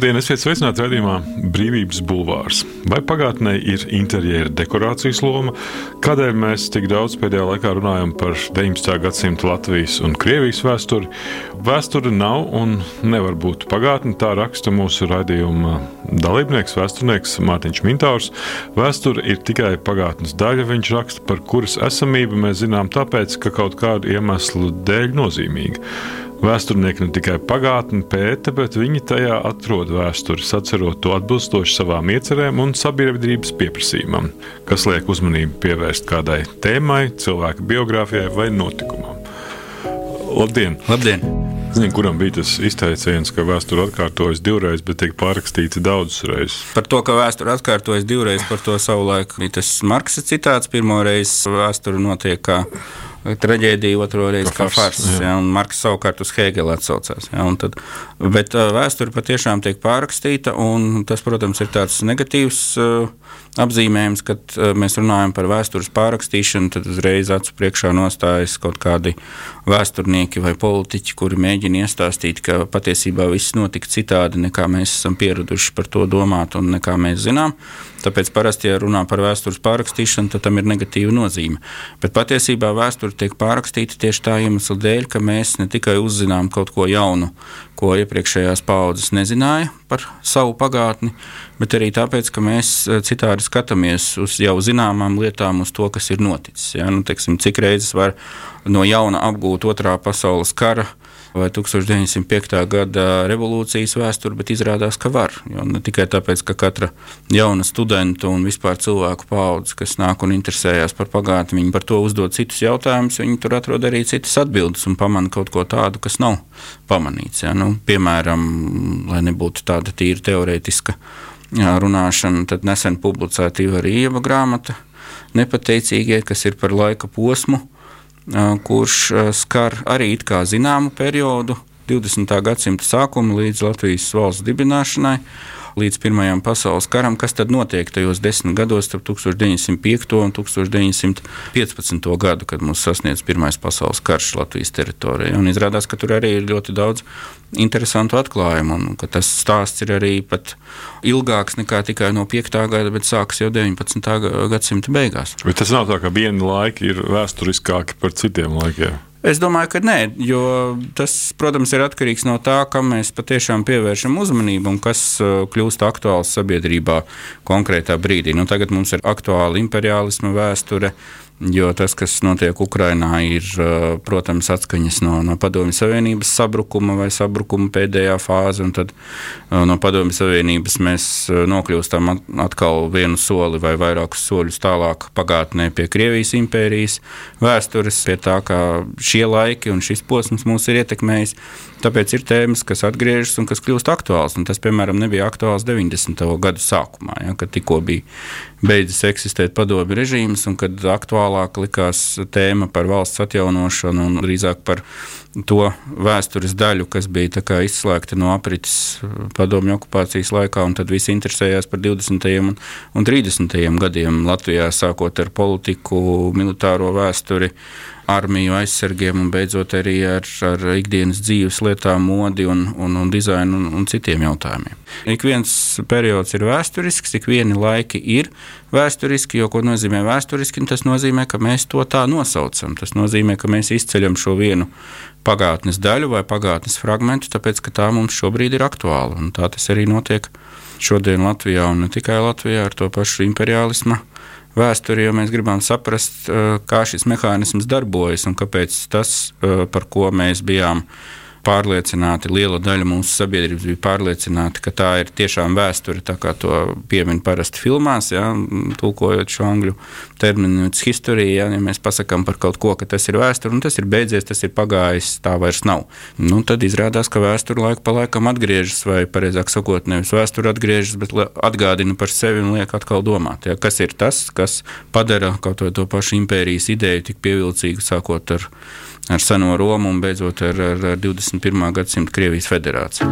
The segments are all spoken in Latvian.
Labdien, esiet sveicināti redzējumā Brīvības bulvārs. Vai pagātnē ir interjera dekorācijas loma? Kādēļ mēs tik daudz pēdējā laikā runājam par 19. gadsimta Latvijas un Krievijas vēsturi? Vēsture nav un nevar būt pagātne, tā raksta mūsu raidījuma dalībnieks, vēsturnieks Mārtiņš Mintārs. Vēsture ir tikai pagātnes daļa, viņš raksta, par kuras esamību mēs zinām tāpēc, ka kaut kādu iemeslu dēļ nozīmīga. Vēsturnieki ne tikai pagātni pēta, bet viņi tajā atrod vēsturi, sacerot to atbilstoši savām iecerēm un sabiedrības pieprasījumam, kas liek uzmanību pievērst kādai tēmai, cilvēka biogrāfijai vai notikumam. Labdien! Labdien. Zinu, kuram bija tas izteiciens, ka vēsture atkārtojas divreiz, bet tiek pārrakstīts daudzas reizes. Par to, ka vēsture atkārtojas divreiz, par to savulaik bija tas Marksa citāts. Pirmo reizi vēsture notiek kā traģēdija, otro reizi kā fars. Ja, un Marks savukārt uz Hegela atsaucās. Ja, tad, bet vēsture patiešām tiek pārrakstīta, un tas, protams, ir tāds negatīvs. Uh, apzīmējums, kad mēs runājam par vēstures pārrakstīšanu, tad uzreiz acu priekšā nostājas kaut kādi vēsturnieki vai politiķi, kuri mēģina iestāstīt, ka patiesībā viss notika citādi, nekā mēs esam pieraduši par to domāt un nekā mēs zinām. Tāpēc parasti, ja runā par vēstures pārrakstīšanu, tad tam ir negatīva nozīme. Bet patiesībā vēsture tiek pārrakstīta tieši tā iemesla dēļ, ka mēs ne tikai uzzinām kaut ko jaunu, ko iepriekšējās paudzes nezināja par savu pagātni, bet arī tāpēc, ka mēs eh, citādi skatāmies uz jau zināmām lietām, uz to, kas ir noticis. Ja? Nu, teiksim, cik reizes var no jauna apgūt otrā pasaules kara vai 1905. gada revolūcijas vēsturi, bet izrādās, ka var. Jo ne tikai tāpēc, ka katra jauna studenta un vispār cilvēku paudze, kas nāk un interesējas par pagātni, viņi par to uzdod citus jautājumus, viņi tur atrod arī citas atbildes un pamana kaut ko tādu, kas nav pamanīts. Ja? Nu, piemēram, lai nebūtu tāda tīra teorētiska runāšana, tad nesen publicēta ieva grāmata nepateicīgie, kas ir par laika posmu kurš skar arī zināmu periodu, 20. gadsimta sākumu līdz Latvijas valsts dibināšanai līdz Pirmajam pasaules karam, kas tad notiek tajos desmit gados, starp 1905 un 1915 gadu, kad mūs sasniedz Pirmais pasaules karš Latvijas teritorijā. Un izrādās, ka tur arī ir ļoti daudz interesantu atklājumu, un ka tas stāsts ir arī pat ilgāks nekā tikai no 5. gada, bet sākas jau 19. gadsimta beigās. Bet tas nav tā, ka viena laika ir vēsturiskāki par citiem laikiem. Es domāju, ka nē, jo tas, protams, ir atkarīgs no tā, kam mēs patiešām pievēršam uzmanību un kas uh, kļūst aktuāls sabiedrībā konkrētā brīdī. Nu, tagad mums ir aktuāla imperiālisma vēsture, Jo tas, kas notiek Ukrajinā, ir, protams, atskaņas no, no Padomju Savienības sabrukuma vai sabrukuma pēdējā fāze. Tad no Padomju Savienības mēs nokļūstam atkal vienu soli vai vairākus soļus tālāk pagātnē pie Krievijas impērijas vēstures, pie tā, kā šie laiki un šis posms mūs ir ietekmējis. Tāpēc ir tēmas, kas atgriežas un kas kļūst aktuāls. Un tas, piemēram, nebija aktuāls 90. gadu sākumā, ja, kad tikko bija beidzis eksistēt padomju režīms un kad aktuālāk likās tēma par valsts atjaunošanu un drīzāk par to vēstures daļu, kas bija izslēgta no aprites padomju okupācijas laikā, tad visi interesējās par 20. un, un 30. gadiem Latvijā, sākot ar politiku, militāro vēsturi armiju aizsargiem un beidzot arī ar, ar ikdienas dzīves lietām, modi un, un, un dizainu un, un citiem jautājumiem. Ik viens periods ir vēsturisks, ik vieni laiki ir vēsturiski, jo ko nozīmē vēsturiski? Tas nozīmē, ka mēs to tā nosaucam. Tas nozīmē, ka mēs izceļam šo vienu pagātnes daļu vai pagātnes fragmentu, tāpēc ka tā mums šobrīd ir aktuāla. Tā tas arī notiek šodien Latvijā un ne tikai Latvijā ar to pašu imperialismu vēsturi, jo mēs gribam saprast, eh, kā šis mehānisms darbojas un kāpēc tas, eh, par ko mēs bijām pārliecināti, liela daļa mūsu sabiedrības bija pārliecināta, ka tā ir tiešām vēsture, tā kā to piemin parasti filmās, ja, tulkojot šo angļu terminu historiju. Ja, ja mēs pasakām par kaut ko, ka tas ir vēsture, un tas ir beidzies, tas ir pagājis, tā vairs nav. Nu, tad izrādās, ka vēsture laiku pa laikam atgriežas, vai precīzāk sakot, nevis vēsture atgriežas, bet atgādina par sevi un liek atkal domāt, ja, kas ir tas, kas padara kaut vai to pašu impērijas ideju tik pievilcīgu, sākot ar ar seno Romu un beidzot ar, ar, ar 21. gadsimta Krievijas federāciju.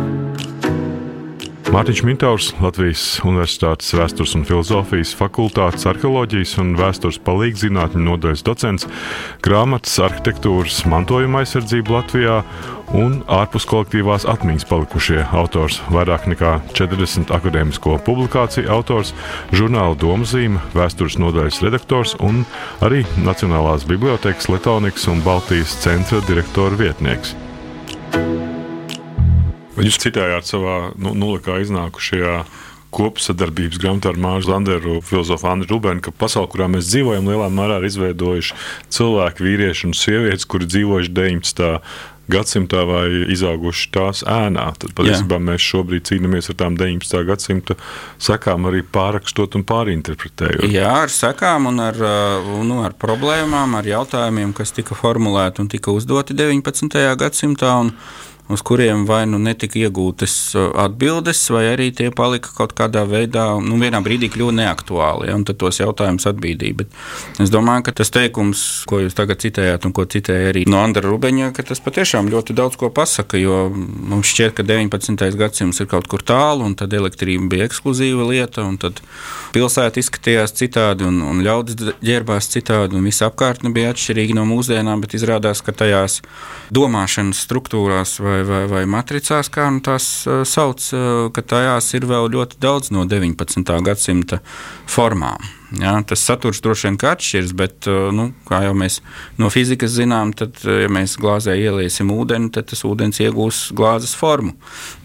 Mārtiņš Mintārs, Latvijas Universitātes Vēstures un filozofijas fakultātes arheoloģijas un vēstures palīgzinātņu nodaļas docents, grāmatas arhitektūras mantojuma aizsardzība Latvijā un ārpus kolektīvās atmiņas palikušie autors, vairāk nekā 40 akadēmisko publikāciju autors, žurnāla domzīme, vēstures nodaļas redaktors un arī Nacionālās bibliotekas Letonikas un Baltijas centra direktora vietnieks. Jūs citējāt savā nu, nulikā iznākušajā kopsadarbības grāmatā ar Māru Zanderu, filozofu Andriu Rubēnu, ka pasaule, kurā mēs dzīvojam, lielā mērā ir izveidojuši cilvēki, vīrieši un sievietes, kuri dzīvojuši 19 gadsimtā vai izauguši tās ēnā. Tad patiesībā mēs šobrīd cīnāmies ar tām 19. gadsimta sekām, arī pārrakstot un pārinterpretējot. Jā, ar sekām un ar, nu, ar problēmām, ar jautājumiem, kas tika formulēti un tika uzdoti 19. gadsimtā. Un, uz kuriem vai nu netika iegūtas uh, atbildes, vai arī tie palika kaut kādā veidā, nu, vienā brīdī kļuva neaktuāli. Ja, tad tos jautājumus atbīdīja. Bet es domāju, ka tas teikums, ko jūs tagad citējāt, un ko citēja arī no Andra Rubeņa, ka tas patiešām ļoti daudz ko pasaka. Jo mums šķiet, ka 19. gadsimts ir kaut kur tālu, un tad elektrība bija ekskluzīva lieta, tad pilsēta izskatījās citādi, un, un ļaudis ģērbās citādi, un viss apkārtne bija atšķirīga no mūsdienām, bet izrādās, ka tajās domāšanas struktūrās vai vai, vai, matricās, kā nu tās sauc, ka tajās ir vēl ļoti daudz no 19. gadsimta formām. Ja, tas saturs droši vien atšķiras, bet, nu, kā jau mēs no fizikas zinām, tad, ja mēs glāzē ieliesim ūdeni, tad tas ūdens iegūs glāzes formu.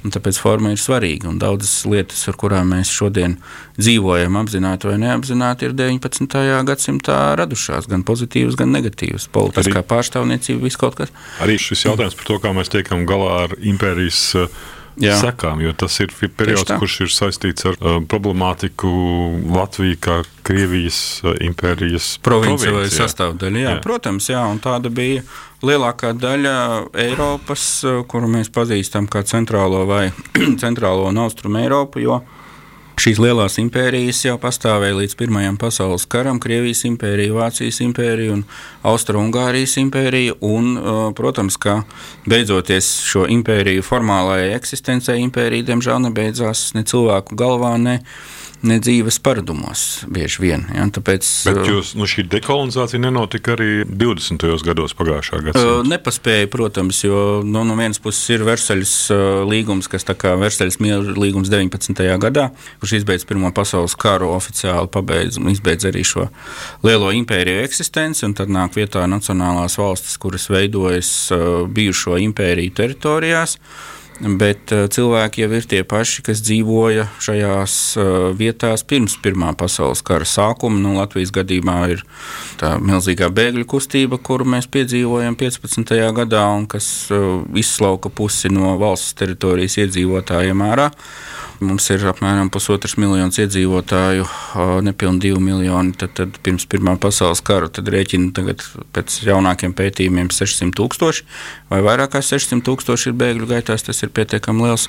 Un tāpēc forma ir svarīga. Un daudzas lietas, ar kurām mēs šodien dzīvojam, apzināti vai neapzināti, ir 19. gadsimtā radušās. Gan pozitīvas, gan negatīvas. Politiskā arī, pārstāvniecība, viss kaut kas. Arī šis jautājums par to, kā mēs tiekam galā ar impērijas Jā. sekām, jo tas ir periods, kurš ir saistīts ar uh, problemātiku Latviju kā Krievijas uh, impērijas provincija vai sastāvdaļa. Jā, jā. Protams, jā, un tāda bija lielākā daļa Eiropas, uh, kuru mēs pazīstam kā centrālo vai centrālo un austrumu Eiropu. Jo, Šīs lielās impērijas jau pastāvēja līdz Pirmajam pasaules karam - Krievijas impērija, Vācijas impērija un Austro-Ungārijas impērija. Un, uh, protams, ka beidzoties šo impēriju formālajai eksistencei, impērija diemžēl nebeidzās ne cilvēku galvā, ne ne dzīves paradumos bieži vien. Ja, tāpēc, Bet uh, jūs, nu, šī dekolonizācija nenotika arī 20. gados pagājušā gadsimta? Uh, nepaspēja, protams, jo nu, no vienas puses ir Versaļas uh, līgums, kas tā kā Versaļas miera līgums 19. gadā, kurš izbeidz Pirmo pasaules karu oficiāli pabeidz un izbeidz arī šo lielo impēriju eksistenci, un tad nāk vietā nacionālās valstis, kuras veidojas bijušo impēriju teritorijās. Bet uh, cilvēki jau ir tie paši, kas dzīvoja šajās uh, vietās pirms Pirmā pasaules kara sākuma. Nu, Latvijas gadījumā ir tā milzīgā bēgļu kustība, kuru mēs piedzīvojam 15. gadā, un kas uh, izslauka pusi no valsts teritorijas iedzīvotājiem ārā. Mums ir apmēram pusotrs miljonus iedzīvotāju, nepilnīgi divi miljoni. Tad, tad pirms Pirmā pasaules kara rēķina tagad pēc jaunākiem pētījumiem 600 tūkstoši vai vairāk kā 600 tūkstoši ir bēgļu gaitās. Tas ir pietiekami liels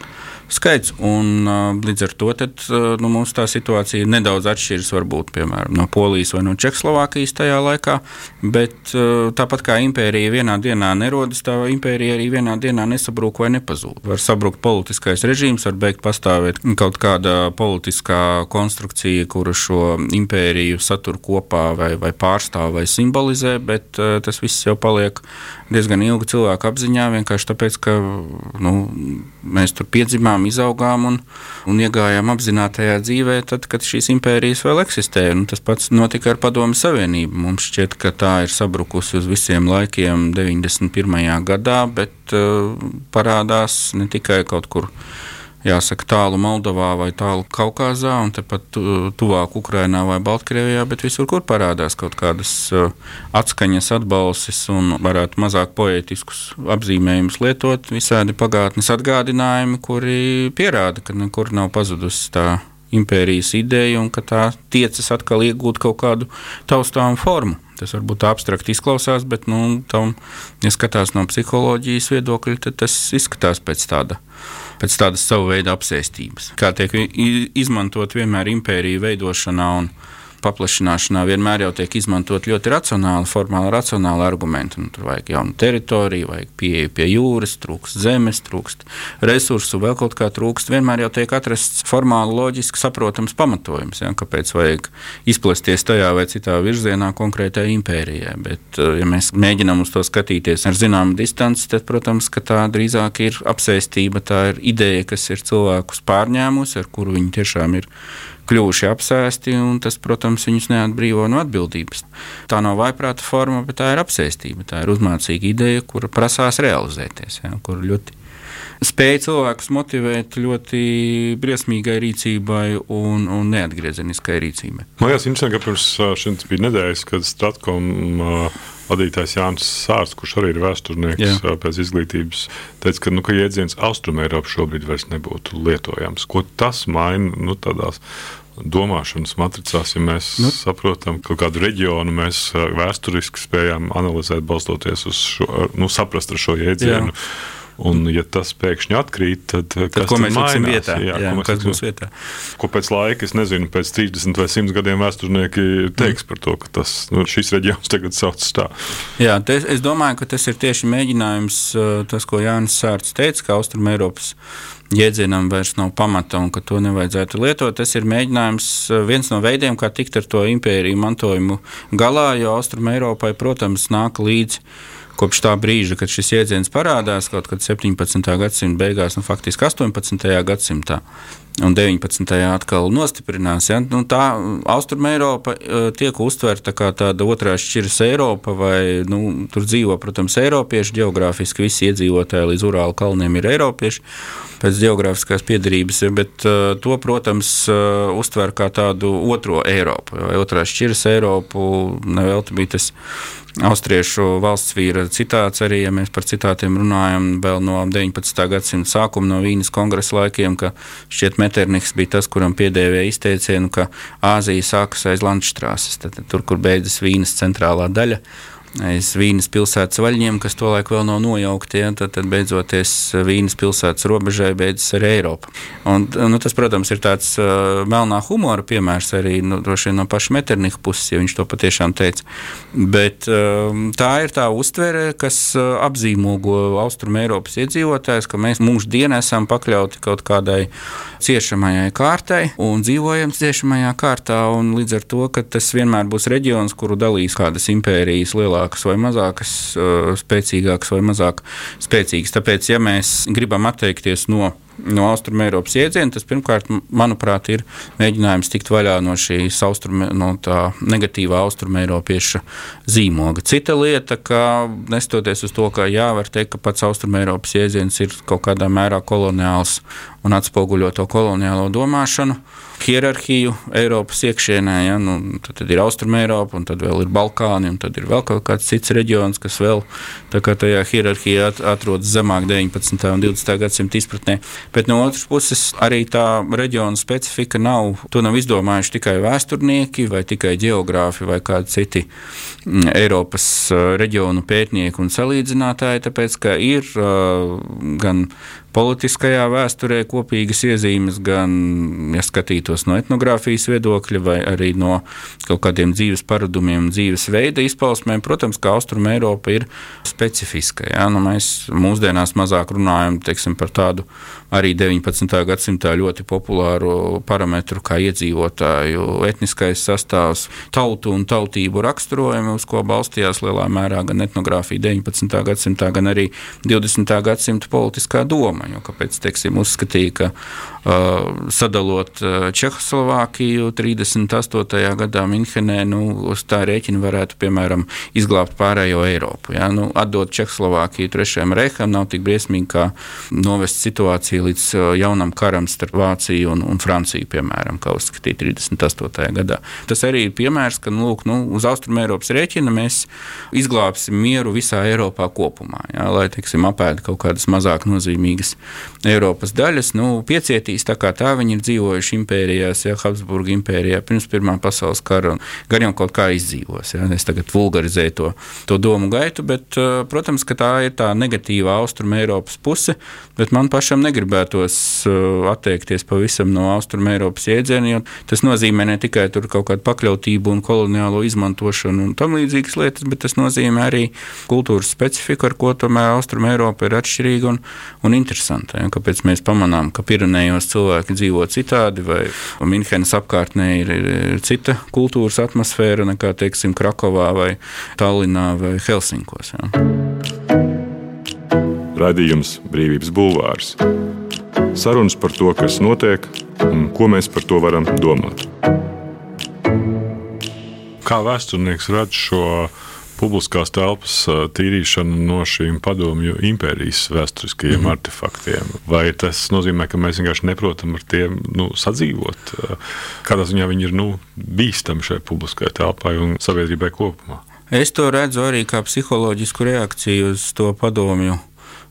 skaits. Un, līdz ar to tad, nu, mums tā situācija nedaudz atšķiras varbūt piemēram, no Polijas vai no Čehoslovākijas tajā laikā. Bet tāpat kā impērija vienā dienā nerodas, tā impērija arī vienā dienā nesabrūk vai nepazūd. Var sabrukt politiskais režīms, var beigt pastāvēt kaut kāda politiskā konstrukcija, kura šo impēriju satur kopā vai, vai pārstāv vai simbolizē, bet uh, tas viss jau paliek diezgan ilgi cilvēku apziņā, vienkārši tāpēc, ka nu, mēs tur piedzimām, izaugām un, un iegājām apzinātajā dzīvē, tad, kad šīs impērijas vēl eksistēja. Nu, tas pats notika ar Padomu Savienību. Mums šķiet, ka tā ir sabrukusi uz visiem laikiem 91. gadā, bet uh, parādās ne tikai kaut kur jāsaka, tālu Moldovā vai tālu Kaukazā, un tepat tuvāk Ukrainā vai Baltkrievijā, bet visur, kur parādās kaut kādas uh, atskaņas, atbalsis un varētu mazāk poetiskus apzīmējumus lietot, visādi pagātnes atgādinājumi, kuri pierāda, ka nekur nav pazudusi tā impērijas ideja un ka tā tiecas atkal iegūt kaut kādu taustāmu formu. Tas varbūt abstrakt izklausās, bet, nu, tam, ja skatās no psiholoģijas viedokļa, tad tas izskatās pēc tāda pēc tādas savu veidu apsēstības. Kā tiek izmantot vienmēr impēriju veidošanā un paplašināšanā vienmēr jau tiek izmantot ļoti racionāli, formāli racionāli argumenti. Nu, tur vajag jaunu teritoriju, vajag pieeja pie jūras, trūkst zemes, trūkst resursu, vēl kaut kā trūkst. Vienmēr jau tiek atrasts formāli, loģiski saprotams pamatojums, ja, kāpēc vajag izplesties tajā vai citā virzienā konkrētai impērijai. Bet, eh, ja mēs mēģinām uz to skatīties ar zināmu distanci, tad, protams, tā drīzāk ir apsēstība, tā ir ideja, kas ir cilvēkus pārņēmusi, ar kuru viņi tiešām ir kļuvuši apsēsti, un tas, protams, viņus neatbrīvo no atbildības. Tā nav vaiprāta forma, bet tā ir apsēstība. Tā ir uzmācīga ideja, kura prasās realizēties, ja, kur ļoti spēja cilvēkus motivēt ļoti briesmīgai rīcībai un, un neatgriezeniskai rīcībai. Man liekas, interesanti, ka pirms šim bija nedēļas, kad Stratkom vadītājs Jānis Sārs, kurš arī ir vēsturnieks Jā. pēc izglītības, teica, ka, nu, ka jēdziens Austrumēropa šobrīd vairs nebūtu lietojams. Ko tas maina nu, tādās domāšanas matricās, ja mēs nu. saprotam, ka kādu reģionu mēs vēsturiski spējām analizēt, balstoties uz šo, nu, saprast ar šo jēdzienu. Jā Un, ja tas pēkšņi atkrīt, tad, tad ko mēs liksim vietā? Jā, jā, ko kas būs vietā? Ko pēc laika, es nezinu, pēc 30 vai 100 gadiem vēsturnieki teiks mm. par to, ka tas, nu, šis reģions tagad sauc tā. Jā, te, es domāju, ka tas ir tieši mēģinājums, tas, ko Jānis Sārts teica, ka Austrum Eiropas jēdzienam vairs nav pamata un ka to nevajadzētu lietot. Tas ir mēģinājums, viens no veidiem, kā tikt ar to impēriju mantojumu galā, jo Austrum Eiropai, protams, nāk līdzi kopš tā brīža, kad šis jēdziens parādās kaut kad 17. gadsimta beigās un faktiski 18. gadsimtā. Un 19. atkal nostiprinās. Ja? Nu, tā Austrumē Eiropa e, tiek uztverta kā tāda otrā šķiras Eiropa, vai nu, tur dzīvo, protams, Eiropieši. Geogrāfiski visi iedzīvotāji līdz Urāla kalniem ir Eiropieši pēc geogrāfiskās piedarības, bet uh, to, protams, uh, uztver kā tādu otro Eiropu. Otrā šķiras Eiropu nevelti bija tas austriešu valsts vīra citāts arī, ja mēs par citātiem runājam, vēl no 19. gadsimta sākuma, no Vīnes kongresa laikiem, ka šķiet Meterniks bija tas, kuram piedēvēja izteicienu, ka Āzija sākas aiz Landštrāses, tad tur, kur beidzas Vīnes centrālā daļa aiz Vīnes pilsētas vaļņiem, kas tolaik vēl nav nojaukti. Ja, tad, tad beidzoties Vīnes pilsētas robežai, beidzas arī Eiropa. Un, nu, tas, protams, ir tāds uh, melnā humora piemērs arī nu, no paša Meternika puses, ja viņš to patiešām teica. Bet uh, tā ir tā uztvere, kas uh, apzīmogo Austrum Eiropas iedzīvotājus, ka mēs mūždien esam pakļauti kaut kādai ciešamajai kārtai un dzīvojam ciešamajā kārtā. Līdz ar to tas vienmēr būs reģions, kuru dalīs kādas impērijas lielākas lielākas vai mazākas, spēcīgākas vai mazāk spēcīgas. Tāpēc, ja mēs gribam atteikties no no Austrumēropas iedziena, tas pirmkārt, manuprāt, ir mēģinājums tikt vaļā no šīs austrume, no negatīvā austrumēropieša zīmoga. Cita lieta, ka nestoties uz to, ka jā, var teikt, ka pats Austrumēropas iedziens ir kaut kādā mērā koloniāls un atspoguļo to koloniālo domāšanu hierarhiju Eiropas iekšienē. Ja? Nu, tad, tad ir Austrumēropa, un tad vēl ir Balkāni, un tad ir vēl kaut kāds cits reģions, kas vēl tajā hierarhijā atrodas zemāk 19. un 20. gadsimta izpratnē. Bet no otras puses, arī tā reģiona specifika nav. To nav izdomājuši tikai vēsturnieki, vai tikai geogrāfi, vai kādi citi mm, Eiropas reģionu pētnieki un salīdzinātāji. Tāpēc, ka ir uh, gan politiskajā vēsturē kopīgas iezīmes, gan, ja skatītos no etnogrāfijas viedokļa, vai arī no kaut kādiem dzīves paradumiem, dzīves veida izpausmēm. Protams, ka Austrum Eiropa ir specifiska. Ja? Nu, mēs mūsdienās mazāk runājam teiksim, par tādu arī 19. gadsimtā ļoti populāru parametru kā iedzīvotāju etniskais sastāvs, tautu un tautību raksturojumi, uz ko balstījās lielā mērā gan etnogrāfija 19. gadsimtā, gan arī 20. gadsimta politiskā doma. Jo, kāpēc teiksim, uzskatīja, ka uh, sadalot uh, Čehoslovākiju 38. gadā Minhenē, nu, uz tā rēķina varētu, piemēram, izglābt pārējo Eiropu. Ja? Nu, atdot Čehoslovākiju Trešajam Reiham nav tik briesmīgi, kā novest situāciju līdz jaunam karam starp Vāciju un, un Franciju, piemēram, kā uzskatīja 38. gadā. Tas arī ir piemērs, ka nu, lūk, nu, uz Austrumēropas rēķina mēs izglābsim mieru visā Eiropā kopumā, jā, lai teiksim, apēda kaut kādas mazāk nozīmīgas šīs Eiropas daļas, nu, piecietīs tā kā tā viņi ir dzīvojuši impērijās, ja Habsburga impērijā pirms Pirmā pasaules kara, un gan jau kaut kā izdzīvos. Ja. Es tagad vulgarizēju to, to domu gaitu, bet, uh, protams, ka tā ir tā negatīvā austruma Eiropas puse, bet man pašam negribētos uh, atteikties pavisam no austruma Eiropas jēdziena, jo tas nozīmē ne tikai kaut kādu pakļautību un koloniālo izmantošanu un tam līdzīgas lietas, bet tas nozīmē arī kultūras specifiku, ar ko tomēr austruma Eiropa ir atšķirīga un, un interesanta. Ja? Kāpēc mēs pamanām, ka Pirenejos cilvēki dzīvo citādi, vai Minhenes apkārtnē ir, ir, ir cita kultūras atmosfēra nekā, teiksim, Krakovā vai Tallinā vai Helsinkos. Ja? Radījums Brīvības Bulvārs. Sarunas par to, kas notiek un ko mēs par to varam domāt. Kā vēsturnieks redz šo publiskās telpas tīrīšanu no šīm padomju impērijas vēsturiskajiem mm -hmm. artefaktiem. Vai tas nozīmē, ka mēs vienkārši neprotam ar tiem nu, sadzīvot? Kādā ziņā viņi ir nu, bīstami šai publiskajai telpai un sabiedrībai kopumā? Es to redzu arī kā psiholoģisku reakciju uz to padomju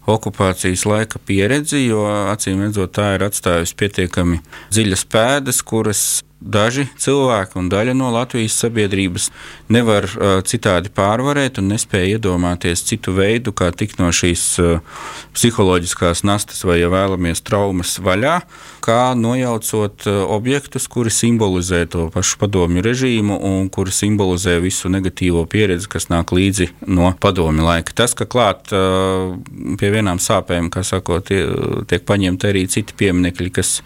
okupācijas laika pieredzi, jo acīm redzot, tā ir atstājusi pietiekami dziļas pēdas, kuras daži cilvēki un daļa no Latvijas sabiedrības nevar uh, citādi pārvarēt un nespēja iedomāties citu veidu, kā tikt no šīs uh, psiholoģiskās nastas vai, ja vēlamies, traumas vaļā, kā nojaucot uh, objektus, kuri simbolizē to pašu padomju režīmu un kuri simbolizē visu negatīvo pieredzi, kas nāk līdzi no padomju laika. Tas, ka klāt uh, pie vienām sāpēm, kā sakot, tie, tiek paņemti arī citi pieminekļi, kas,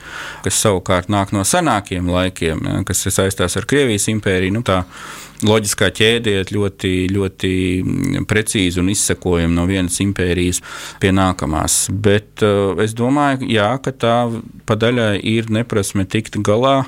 kas savukārt nāk no senākiem laikiem laikiem, ja, kas saistās ar Krievijas impēriju. Nu, tā loģiskā ķēde iet ļoti, ļoti precīzi un izsekojami no vienas impērijas pie nākamās. Bet uh, es domāju, jā, ka tā padaļai ir neprasme tikt galā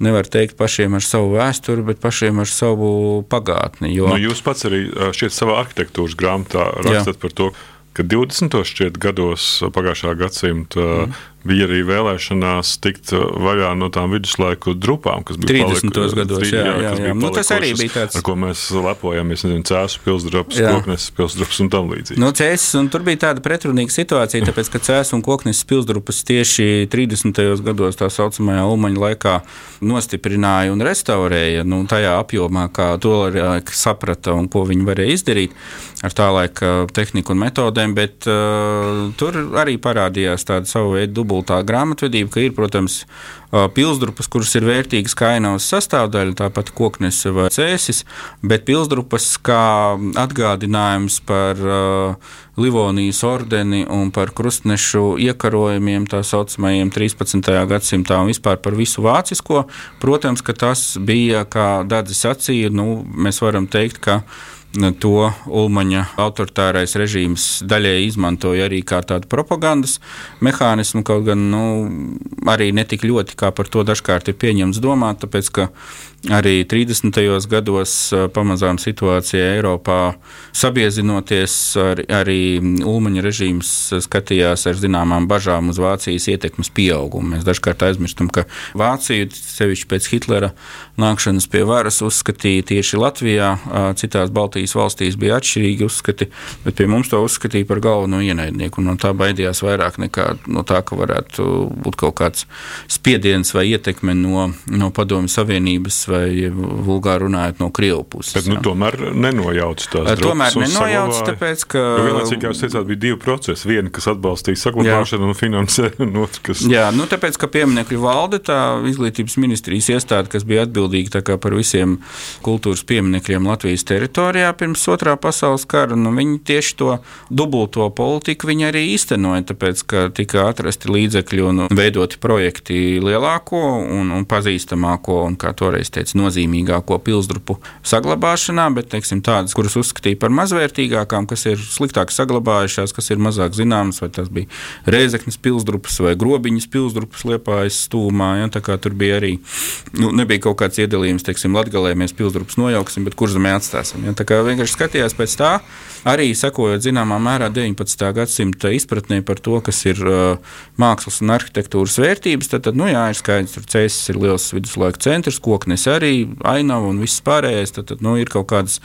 nevar teikt pašiem ar savu vēsturi, bet pašiem ar savu pagātni. Jo... Nu, jūs pats arī uh, šeit savā arhitektūras grāmatā rakstat Jā. par to, ka 20. gados pagājušā gadsimta mm bija arī vēlēšanās tikt vaļā no tām viduslaiku drupām, kas bija 30. Paliku, gados. Jā, jā, jā, jā. Nu, tas arī bija tāds. Ar ko mēs lepojamies, nezinu, cēsu pilsdrups, kokneses pilsdrups un tam līdzīgi. Nu, cēsis, un tur bija tāda pretrunīga situācija, tāpēc, ka cēsu un kokneses pilsdrupas tieši 30. gados tā saucamajā Ulmaņa laikā nostiprināja un restaurēja nu, tajā apjomā, kā to saprata un ko viņi varēja izdarīt ar tā laika tehniku un metodēm, bet uh, tur arī parādījās tāda savu veidu dubultā grāmatvedība, ka ir, protams, pilsdrupas, kuras ir vērtīgas kā ainavas sastāvdaļa, tāpat koknese vai cēsis, bet pilsdrupas kā atgādinājums par uh, Livonijas ordeni un par krustnešu iekarojumiem, tā saucamajiem 13. gadsimtā un vispār par visu vācisko. Protams, ka tas bija, kā Dārdzis sacīja, nu, mēs varam teikt, ka to Ulmaņa autoritārais režīms daļēji izmantoja arī kā tādu propagandas mehānismu, kaut gan nu, arī ne tik ļoti, kā par to dažkārt ir pieņemts domāt, tāpēc ka Arī 30. gados pamazām situācija Eiropā sabiezinoties, ar, arī Ulmaņa režīms skatījās ar zināmām bažām uz Vācijas ietekmes pieaugumu. Mēs dažkārt aizmirstam, ka Vācija, sevišķi pēc Hitlera nākšanas pie varas, uzskatīja tieši Latvijā, citās Baltijas valstīs bija atšķirīgi uzskati, bet pie mums to uzskatīja par galveno ienaidnieku. No tā baidījās vairāk nekā no tā, ka varētu būt kaut kāds spiediens vai ietekme no, no Padomju Savienības vai vulgāri runājot no Krievu puses. Bet, nu, tomēr nenojauc tās drošības. Tomēr nenojauc, tāpēc, ka. Jo vienlaicīgi, kā jūs teicāt, bija divi procesi. Viena, kas atbalstīja saglabāšanu un finansē, un otrs, kas. Jā, nu, tāpēc, ka pieminekļu valde, tā izglītības ministrijas iestāde, kas bija atbildīga par visiem kultūras pieminekļiem Latvijas teritorijā pirms otrā pasaules kara, nu, viņi tieši to dubulto politiku arī īstenoja, tāpēc, ka tika atrasti līdzekļi un veidoti projekti lielāko un, un pazīstamāko, un kā toreiz teica, nozīmīgāko pilsdrupu saglabāšanā, bet teiksim, tādas, kuras uzskatīja par mazvērtīgākām, kas ir sliktāk saglabājušās, kas ir mazāk zināmas, vai tas bija Rēzeknes pilsdrupas vai Grobiņas pilsdrupas liepājas stūmā. Ja, tur bija arī nu, nebija kaut kāds iedalījums, teiksim, Latgalē mēs pilsdrupas nojauksim, bet kur zemē atstāsim. Ja, vienkārši skatījās pēc tā, arī sekojot zināmā mērā 19. gadsimta izpratnē par to, kas ir uh, mākslas un arhitektūras vērtības, tad, tad nu, jā, ir skaidrs, ka Cēsis ir liels viduslaika centrs, koknes arī, ainava un viss pārējais. Tad, tad nu, ir kaut kādas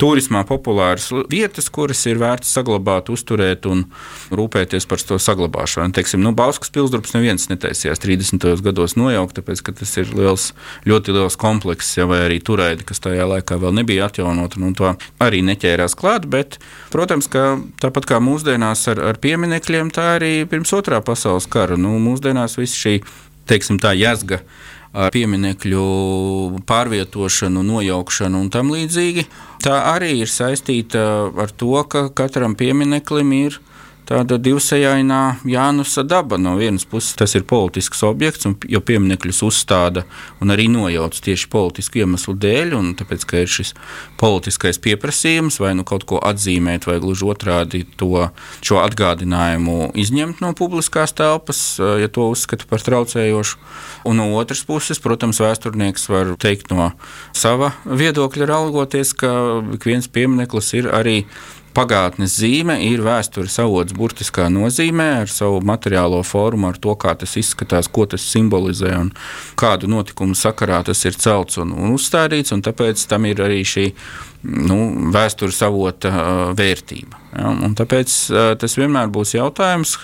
turismā populāras vietas, kuras ir vērts saglabāt, uzturēt un rūpēties par to saglabāšanu. Teiksim, nu, Bauskas pilsdrups neviens netaisījās 30. gados nojaukt, tāpēc, ka tas ir liels, ļoti liels komplekss, ja, vai arī turēdi, kas tajā laikā vēl nebija atjaunota, un to arī neķērās klāt. Bet, protams, ka tāpat kā mūsdienās ar, ar pieminekļiem, tā arī pirms otrā pasaules kara. Nu, mūsdienās viss šī teiksim, tā jēzga ar pieminiektu pārvietošanu, nojaukšanu un tam līdzīgi. Tā arī ir saistīta ar to, ka katram piemineklim ir tāda divsējainā Jānusa daba. No vienas puses tas ir politisks objekts, un, jo pieminekļus uzstāda un arī nojauc tieši politisku iemeslu dēļ, un tāpēc, ka ir šis politiskais pieprasījums vai nu kaut ko atzīmēt, vai gluži otrādi to, šo atgādinājumu izņemt no publiskās telpas, ja to uzskata par traucējošu. Un no otras puses, protams, vēsturnieks var teikt no sava viedokļa raugoties, ka ik viens piemineklis ir arī pagātnes zīme ir vēstures avots burtiskā nozīmē, ar savu materiālo formu, ar to, kā tas izskatās, ko tas simbolizē un kādu notikumu sakarā tas ir celts un, un uzstādīts. Un tāpēc tam ir arī šī nu, vēstures avota vērtība. Ja? Tāpēc tas vienmēr būs jautājums,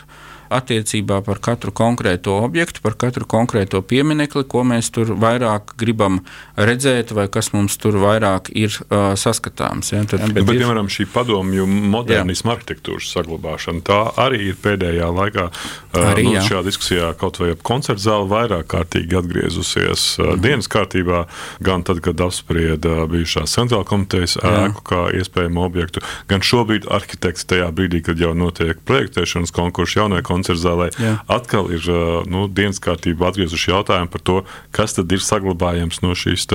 attiecībā par katru konkrēto objektu, par katru konkrēto pieminekli, ko mēs tur vairāk gribam redzēt, vai kas mums tur vairāk ir uh, saskatāms. Ja? Tad, bet, bet, ir... piemēram, šī padomju modernisma arhitektūras saglabāšana, tā arī ir pēdējā laikā uh, arī, nu, šajā diskusijā kaut vai ap koncertu zāli vairāk kārtīgi atgriezusies uh, mm. dienas kārtībā, gan tad, kad apsprieda bijušās centrāla komitejas ēku kā iespējamu objektu, gan šobrīd arhitekts tajā brīdī, kad jau notiek projektēšanas konkurss jaunajai koncertzālē, atkal ir nu, dienas kārtībā atgriezuši jautājumu par to, kas tad ir saglabājams no šīs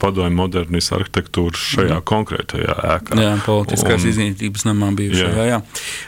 padomju modernas arhitektūras šajā mm. konkrētajā ēkā. Jā, politiskās un, izglītības namā bijušajā. Jā. Jā.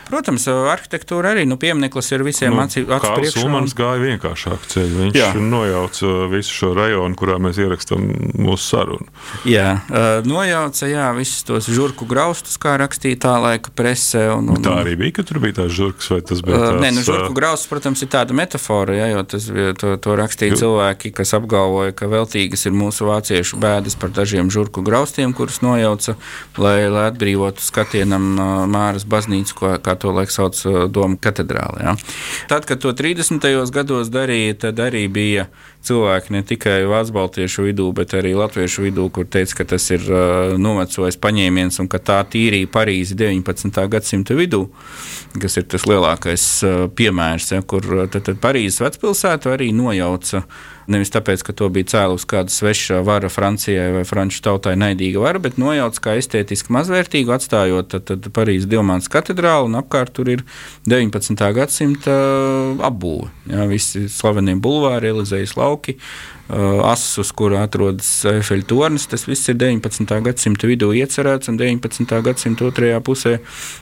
Protams, arhitektūra arī nu, piemineklis ir visiem nu, acīm redzams. Ulmans gāja vienkāršāk ceļu. Viņš jā. nojauca visu šo rajonu, kurā mēs ierakstām mūsu sarunu. Jā, nojauca jā, visus tos žurku graustus, kā rakstīja tā laika presē. Un, un, tā arī bija, ka tur bija tās žurkas, vai tas bija? Uh, nē, nu, žurku grausts, protams, ir tāda metafora, ja, jo tas, to, to rakstīja jo. cilvēki, kas apgalvoja, ka veltīgas ir mūsu vāciešu bēdas par dažiem žurku graustiem, kurus nojauca, lai, lai atbrīvotu skatienam Māras baznīcu, ko, kā to laik sauc Doma katedrāle. Ja. Tad, kad to 30. gados darīja, tad arī bija cilvēki ne tikai Vācu baltiešu vidū, bet arī latviešu vidū, kur teica, ka tas ir uh, novecojis paņēmiens un ka tā tīrīja Parīzi 19. gadsimta vidū, kas ir tas lielākais uh, piemērs, ja, kur tad, tad Parīzes vecpilsētu arī nojauca Nevis tāpēc, ka to bija cēlus kāda sveša vara Francijai vai franču tautai naidīga vara, bet nojauts kā estētiski mazvērtīgu, atstājot tad, tad Parīzes Dilmānas katedrālu un apkārt tur ir 19. gadsimta apbūve. Jā, visi slavenie bulvāri, Elizejas lauki, Uh, asas, uz kura atrodas Eifeļa tornis. Tas viss ir 19. gadsimta vidū iecerēts un 19. gadsimta otrajā pusē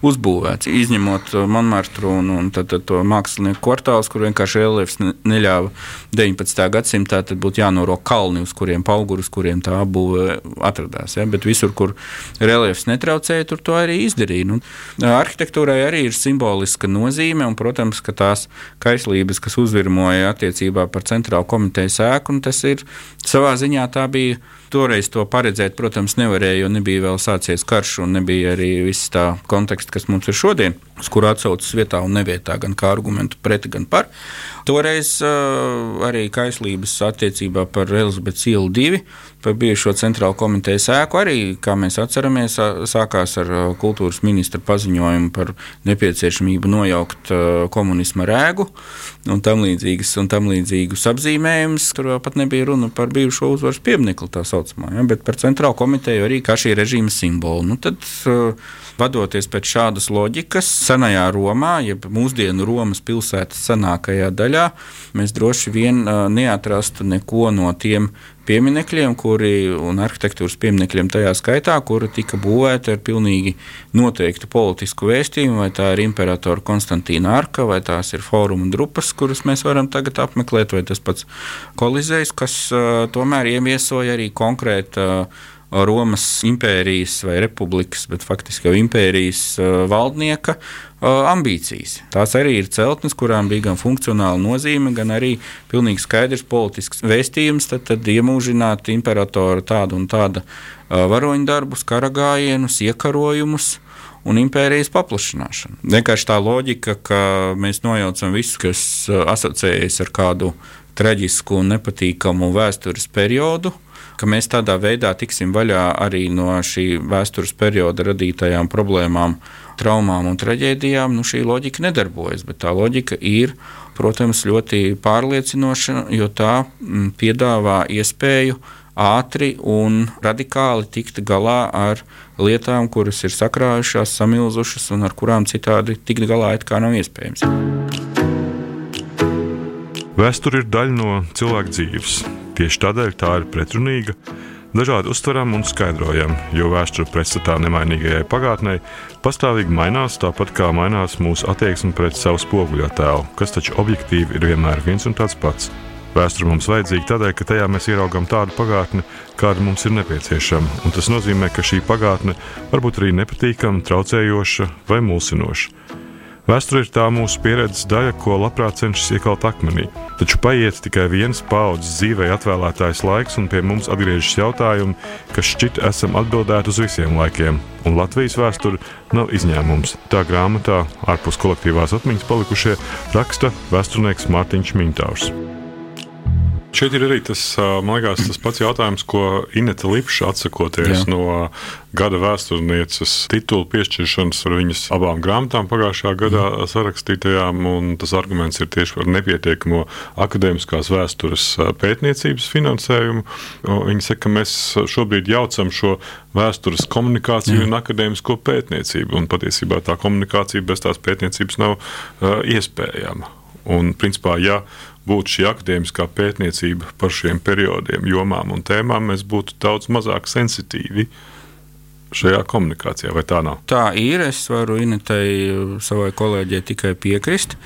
uzbūvēts. Izņemot Monmartru un, un tad, tad to mākslinieku kvartālus, kur vienkārši reliefs neļāva 19. gadsimtā, tad būtu jānoro kalni, uz kuriem pauguri, uz kuriem tā apbūve atradās. Ja? Bet visur, kur reliefs netraucēja, tur to arī izdarīja. Nu, arhitektūrai arī ir simboliska nozīme, un, protams, ka tās kaislības, kas uzvirmoja attiecībā par centrālu komitejas ēku, tas ir savā ziņā tā bija. Toreiz to paredzēt, protams, nevarēja, jo nebija vēl sācies karš, un nebija arī viss tā konteksts, kas mums ir šodien, uz kuru atsaucas vietā un nevietā, gan kā argumentu pret, gan par. Toreiz uh, arī kaislības attiecībā par Elizabetes ielu divi, par bijušo centrālo komitejas ēku, arī, kā mēs atceramies, sākās ar kultūras ministra paziņojumu par nepieciešamību nojaukt uh, komunisma rēgu un tam, līdzīgas, un tam līdzīgus apzīmējumus. Tur vēl pat nebija runa par bijušo uzvaras pieminiektu, tā saucamā, ja, bet par centrālo komiteju arī kā šī režīma simbolu. Nu, tad, uh, Vadoties pēc šādas loģikas, senajā Romā, jeb mūsdienu Romas pilsētas senākajā daļā, mēs droši vien uh, neatrastu neko no tiem pieminekļiem, kuri, un arhitektūras pieminekļiem tajā skaitā, kuri tika būvēti ar pilnīgi noteiktu politisku vēstījumu, vai tā ir imperatora Konstantīna arka, vai tās ir fóruma drupas, kuras mēs varam tagad apmeklēt, vai tas pats kolizējs, kas uh, tomēr ieviesoja arī konkrēta uh, Romas impērijas vai republikas, bet faktiski jau impērijas valdnieka ambīcijas. Tās arī ir celtnes, kurām bija gan funkcionāla nozīme, gan arī pilnīgi skaidrs politisks vēstījums. Tad, tad iemūžināt imperatora tādu un tādu varoņdarbus, karagājienus, iekarojumus un impērijas paplašināšanu. Vienkārši tā loģika, ka mēs nojaucam visu, kas asociējas ar kādu traģisku un nepatīkamu vēstures periodu, ka mēs tādā veidā tiksim vaļā arī no šī vēstures perioda radītajām problēmām, traumām un traģēdijām, nu, šī loģika nedarbojas. Bet tā loģika ir, protams, ļoti pārliecinoša, jo tā mm, piedāvā iespēju ātri un radikāli tikt galā ar lietām, kuras ir sakrājušās, samilzušas un ar kurām citādi tikt galā it kā nav iespējams. Vēsture ir daļa no cilvēka dzīves. Tieši tādēļ tā ir pretrunīga, dažādi uztveram un skaidrojam, jo vēsture pretstatā nemainīgajai pagātnē pastāvīgi mainās, tāpat kā mainās mūsu attieksme pret savu spoguļotēlu, kas taču objektīvi ir vienmēr viens un tāds pats. Vēsture mums vajadzīga tādēļ, ka tajā mēs ieraugām tādu pagātni, kāda mums ir nepieciešama, un tas nozīmē, ka šī pagātne var būt arī nepatīkama, traucējoša vai mulsinoša. Vēsture ir tā mūsu pieredzes daļa, ko labprāt cenšas iekalt akmenī. Taču paiet tikai viens paudzes dzīvē atvēlētais laiks, un pie mums atgriežas jautājumi, kas šķiet esam atbildēti uz visiem laikiem. Un Latvijas vēsture nav izņēmums. Tā grāmatā, ārpus kolektīvās atmiņas palikušie, raksta vēsturnieks Mārtiņš Mintāvs. Šeit ir arī tas, man liekas, tas pats jautājums, ko Inete Lipša atsakoties Jā. no gada vēsturnieces titula piešķiršanas ar viņas abām grāmatām pagājušā gadā mm. sarakstītajām. Tas arguments ir tieši par nepietiekamo akadēmiskās vēstures pētniecības finansējumu. Viņa saka, ka mēs šobrīd jaucam šo vēstures komunikāciju Jā. un akadēmisko pētniecību. Un patiesībā tā komunikācija bez tās pētniecības nav uh, iespējama. Un, principā, ja būtu šī akadēmiskā pētniecība par šiem periodiem, jomām un tēmām, mēs būtu daudz mazāk sensitīvi šajā komunikācijā, vai tā nav? Tā ir. Es varu Inetei, savai kolēģei, tikai piekrist.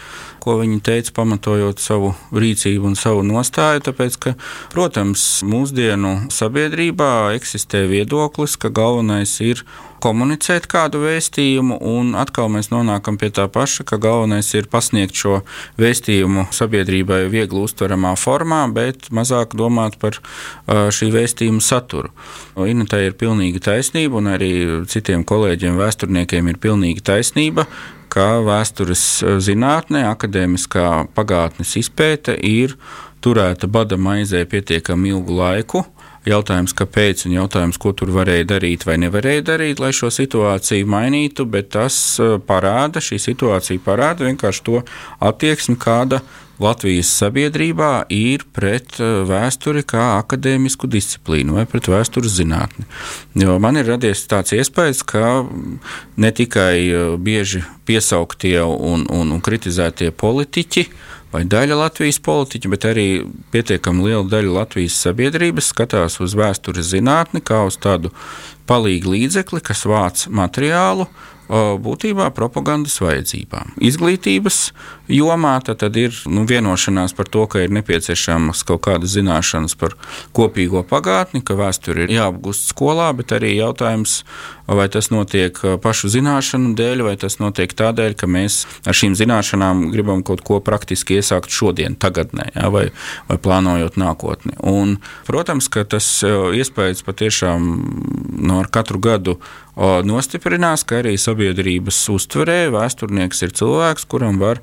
Ko viņa teica, pamatojot savu rīcību un savu nostāju. Tāpēc, ka, protams, mūsdienu sabiedrībā eksistē viedoklis, ka galvenais ir komunicēt kādu vēstījumu, un atkal mēs nonākam pie tā paša, ka galvenais ir pasniegt šo vēstījumu sabiedrībai viegli uztveramā formā, bet mazāk domāt par šī vēstījuma saturu. Inetē ir pilnīga taisnība, un arī citiem kolēģiem, vēsturniekiem ir pilnīga taisnība ka vēstures zinātnē, akadēmiskā pagātnes izpēte ir turēta bada maizē pietiekami ilgu laiku. Jautājums, kāpēc, un jautājums, ko tur varēja darīt vai nevarēja darīt, lai šo situāciju mainītu, bet tas uh, parāda, šī situācija parāda vienkārši to attieksmi, kāda Latvijas sabiedrībā ir pret uh, vēsturi kā akadēmisku disciplīnu vai pret vēstures zinātni. Jo man ir radies tāds iespējas, ka ne tikai uh, bieži piesauktie un, un, un kritizētie politiķi, vai daļa Latvijas politiķu, bet arī pietiekami liela daļa Latvijas sabiedrības skatās uz vēstures zinātni kā uz tādu palīgu līdzekli, kas vāc materiālu, būtībā propagandas vajadzībām. Izglītības jomā tad ir nu, vienošanās par to, ka ir nepieciešamas kaut kādas zināšanas par kopīgo pagātni, ka vēsture ir jāapgūst skolā, bet arī jautājums, vai tas notiek pašu zināšanu dēļ, vai tas notiek tādēļ, ka mēs ar šīm zināšanām gribam kaut ko praktiski iesākt šodien, tagadnē, ja, vai, vai plānojot nākotni. Un, protams, ka tas iespējas patiešām no nu, katru gadu nostiprinās, ka arī sabiedrības uztverē vēsturnieks ir cilvēks, kuram var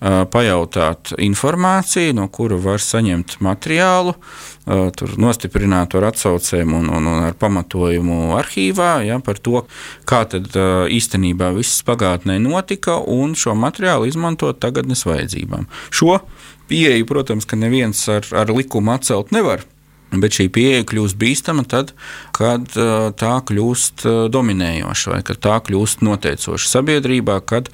pajautāt informāciju, no kura var saņemt materiālu, tur nostiprināt ar atsaucēm un, un, un ar pamatojumu arhīvā ja, par to, kā tad īstenībā viss pagātnē notika, un šo materiālu izmantot tagadnes vajadzībām. Šo pieeju, protams, ka neviens ar, ar likumu atcelt nevar. Bet šī pieeja kļūst bīstama tad, kad tā kļūst dominējoša vai kad tā kļūst noteicoša sabiedrībā, kad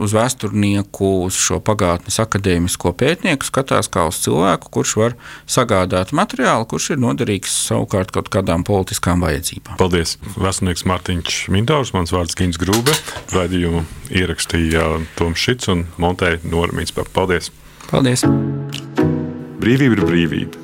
uz vēsturnieku, uz šo pagātnes akadēmisko pētnieku skatās kā uz cilvēku, kurš var sagādāt materiālu, kurš ir noderīgs savukārt kaut kādām politiskām vajadzībām. Paldies! Vēsturnieks Mārtiņš Mindārs, mans vārds Gins Grūbe, raidījumu ierakstīja Toms Šits un montēja Normīts. Paldies! Paldies! Brīvība ir brīvība